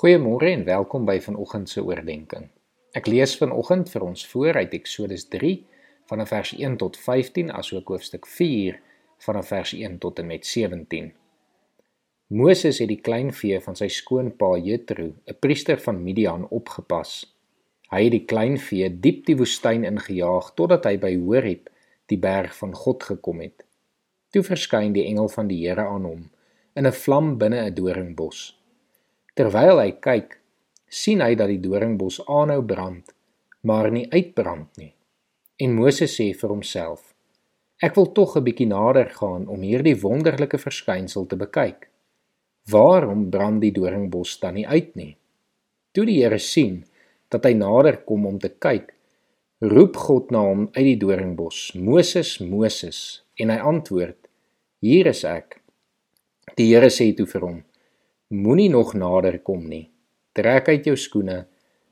Goeiemôre en welkom by vanoggend se oordeenking. Ek lees vanoggend vir ons voor uit Eksodus 3 vanaf vers 1 tot 15 asook hoofstuk 4 vanaf vers 1 tot en met 17. Moses het die kleinvee van sy skoonpa Jethro, 'n priester van Midian, opgepas. Hy het die kleinvee diep die woestyn ingejaag totdat hy by Horeb, die berg van God gekom het. Toe verskyn die engel van die Here aan hom in 'n vlam binne 'n doringbos. Terwyl hy kyk, sien hy dat die doringbos aanhou brand, maar nie uitbrand nie. En Moses sê vir homself: Ek wil tog 'n bietjie nader gaan om hierdie wonderlike verskynsel te bekyk. Waarom brand die doringbos dan nie uit nie? Toe die Here sien dat hy nader kom om te kyk, roep God na hom uit die doringbos: "Moses, Moses." En hy antwoord: "Hier is ek." Die Here sê toe vir hom: Moenie nog nader kom nie. Trek uit jou skoene,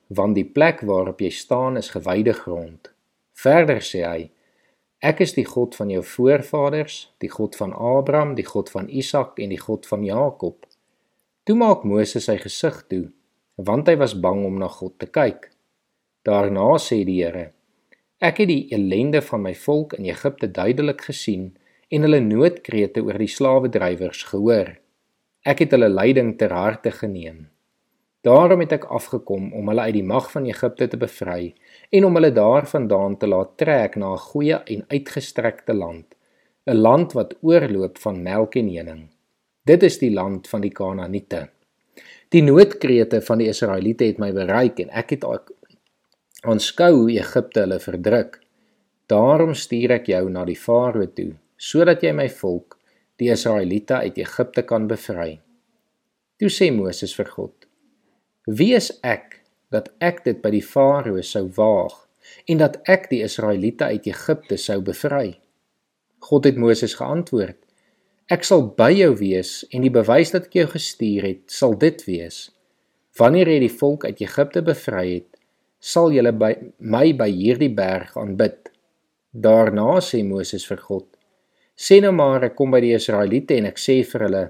want die plek waarop jy staan is gewyde grond. Verder sê hy: Ek is die God van jou voorvaders, die God van Abraham, die God van Isak en die God van Jakob. Toe maak Moses sy gesig toe, want hy was bang om na God te kyk. Daarna sê die Here: Ek het die ellende van my volk in Egipte duidelik gesien en hulle noodkrete oor die slawedrywers gehoor. Ek het hulle lyding ter harte geneem. Daarom het ek afgekom om hulle uit die mag van Egipte te bevry en om hulle daarvandaan te laat trek na 'n goeie en uitgestrekte land, 'n land wat oorloop van melk en honing. Dit is die land van die Kanaaniete. Die noodkrete van die Israeliete het my bereik en ek het aanskou hoe Egipte hulle verdruk. Daarom stuur ek jou na die Farao toe, sodat jy my volk die Israeliete uit Egipte kan bevry. Toe sê Moses vir God: Wie is ek dat ek dit by die Farao sou waag en dat ek die Israeliete uit Egipte sou bevry? God het Moses geantwoord: Ek sal by jou wees en die bewys dat ek jou gestuur het, sal dit wees: Wanneer jy die volk uit Egipte bevry het, sal julle by my by hierdie berg aanbid. Daarna sê Moses vir God: Sê nou maar ek kom by die Israeliete en ek sê vir hulle: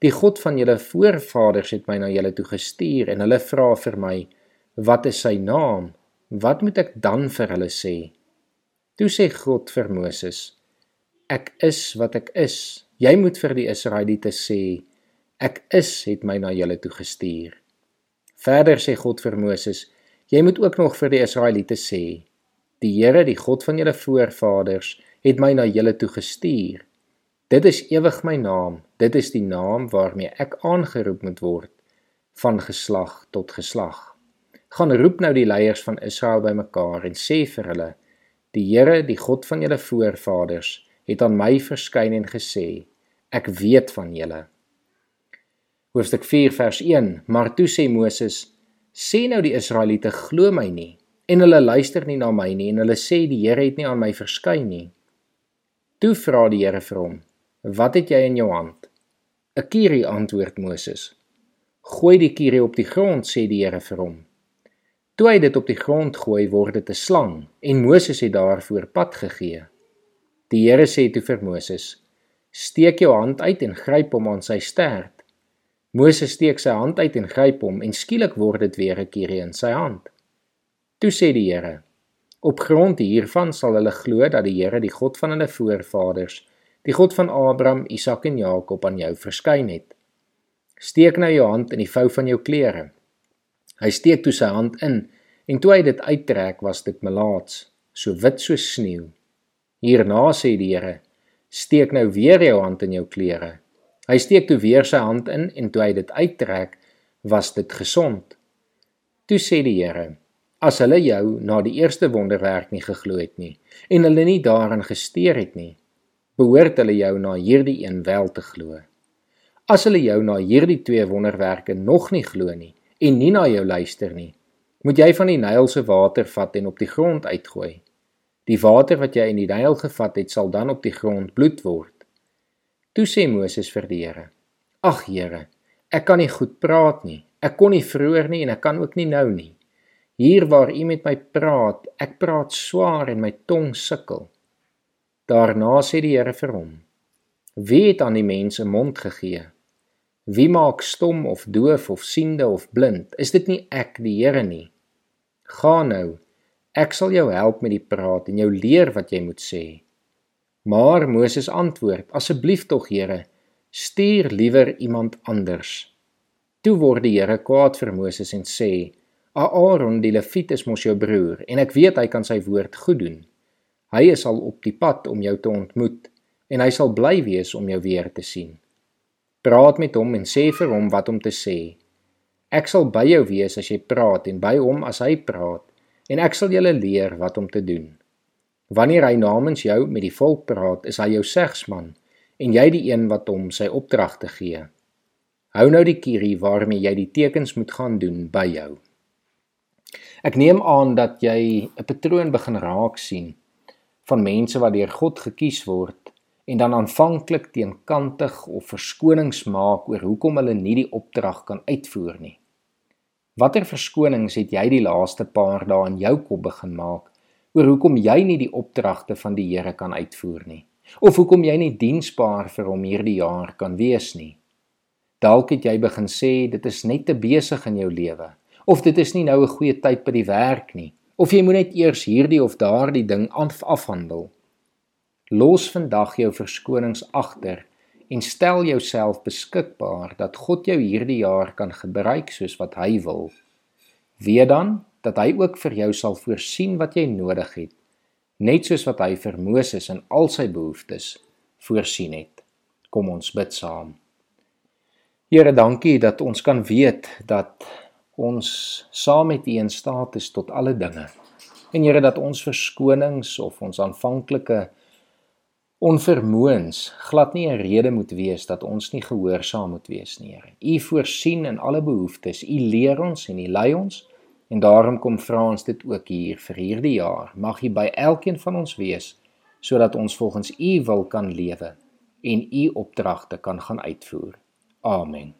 Die God van julle voorvaders het my na julle toe gestuur en hulle vra vir my: Wat is sy naam? Wat moet ek dan vir hulle sê? Toe sê God vir Moses: Ek is wat ek is. Jy moet vir die Israeliete sê: Ek is het my na julle toe gestuur. Verder sê God vir Moses: Jy moet ook nog vir die Israeliete sê: Die Here, die God van julle voorvaders, het my na julle toe gestuur. Dit is ewig my naam, dit is die naam waarmee ek aangeroep moet word van geslag tot geslag. Gaan roep nou die leiers van Israel bymekaar en sê vir hulle: Die Here, die God van julle voorvaders, het aan my verskyn en gesê: Ek weet van julle. Hoofstuk 4 vers 1: Maar toe sê Moses: Sê nou die Israeliete glo my nie en hulle luister nie na my nie en hulle sê die Here het nie aan my verskyn nie. Toe vra die Here vir hom: "Wat het jy in jou hand?" "’n Kierie," antwoord Moses. "Gooi die kierie op die grond," sê die Here vir hom. Toe hy dit op die grond gooi, word dit 'n slang en Moses het daarvoor pad gegee. Die Here sê toe vir Moses: "Steek jou hand uit en gryp hom aan sy stert." Moses steek sy hand uit en gryp hom en skielik word dit weer 'n kierie in sy hand. Toe sê die Here: Op grond hiervan sal hulle glo dat die Here, die God van hulle voorvaders, die God van Abraham, Isak en Jakob aan jou verskyn het. Steek nou jou hand in die vou van jou klere. Hy steek toe sy hand in en toe hy dit uittrek, was dit melaats, so wit soos sneeu. Hierna sê die Here: Steek nou weer jou hand in jou klere. Hy steek toe weer sy hand in en toe hy dit uittrek, was dit gesond. Toe sê die Here: as hulle jou na die eerste wonderwerk nie geglo het nie en hulle nie daaraan gesteer het nie, behoort hulle jou na hierdie een wel te glo. As hulle jou na hierdie twee wonderwerke nog nie glo nie en nie na jou luister nie, moet jy van die Nyl se water vat en op die grond uitgooi. Die water wat jy in die Nyl gevat het, sal dan op die grond bloed word. Toe sê Moses vir die Here: Ag Here, ek kan nie goed praat nie. Ek kon nie vroeër nie en ek kan ook nie nou nie. Hier waar U met my praat, ek praat swaar en my tong sukkel. Daarna sê die Here vir hom: Wie het aan die mens 'n mond gegee? Wie maak stom of doof of siende of blind? Is dit nie ek, die Here nie? Gaan nou. Ek sal jou help met die praat en jou leer wat jy moet sê. Maar Moses antwoord: Asseblief tog, Here, stuur liewer iemand anders. Toe word die Here kwaad vir Moses en sê: Aaron die Lewiet is mos jou broer en ek weet hy kan sy woord goed doen. Hy is al op die pad om jou te ontmoet en hy sal bly wees om jou weer te sien. Praat met hom en sê vir hom wat om te sê. Ek sal by jou wees as jy praat en by hom as hy praat en ek sal julle leer wat om te doen. Wanneer hy namens jou met die volk praat, is hy jou segsman en jy die een wat hom sy opdragte gee. Hou nou die kierie waarmee jy die tekens moet gaan doen by jou. Ek neem aan dat jy 'n patroon begin raak sien van mense wat deur God gekies word en dan aanvanklik teenkantig of verskonings maak oor hoekom hulle nie die opdrag kan uitvoer nie. Watter verskonings het jy die laaste paar dae in jou kop begin maak oor hoekom jy nie die opdragte van die Here kan uitvoer nie of hoekom jy nie diensbaar vir hom hierdie jaar kan wees nie? Dalk het jy begin sê dit is net te besig in jou lewe of dit is nie nou 'n goeie tyd by die werk nie of jy moet net eers hierdie of daardie ding afhandel. Los vandag jou verskonings agter en stel jouself beskikbaar dat God jou hierdie jaar kan gebruik soos wat hy wil. Weet dan dat hy ook vir jou sal voorsien wat jy nodig het, net soos wat hy vir Moses en al sy behoeftes voorsien het. Kom ons bid saam. Here, dankie dat ons kan weet dat ons saam met U in staat is tot alle dinge. En Here dat ons verskonings of ons aanvanklike onvermoëns glad nie 'n rede moet wees dat ons nie gehoorsaam moet wees nie, Here. U voorsien in alle behoeftes. U leer ons en U lei ons. En daarom kom vra ons dit ook hier vir hierdie jaar. Mag U by elkeen van ons wees sodat ons volgens U wil kan lewe en U opdragte kan gaan uitvoer. Amen.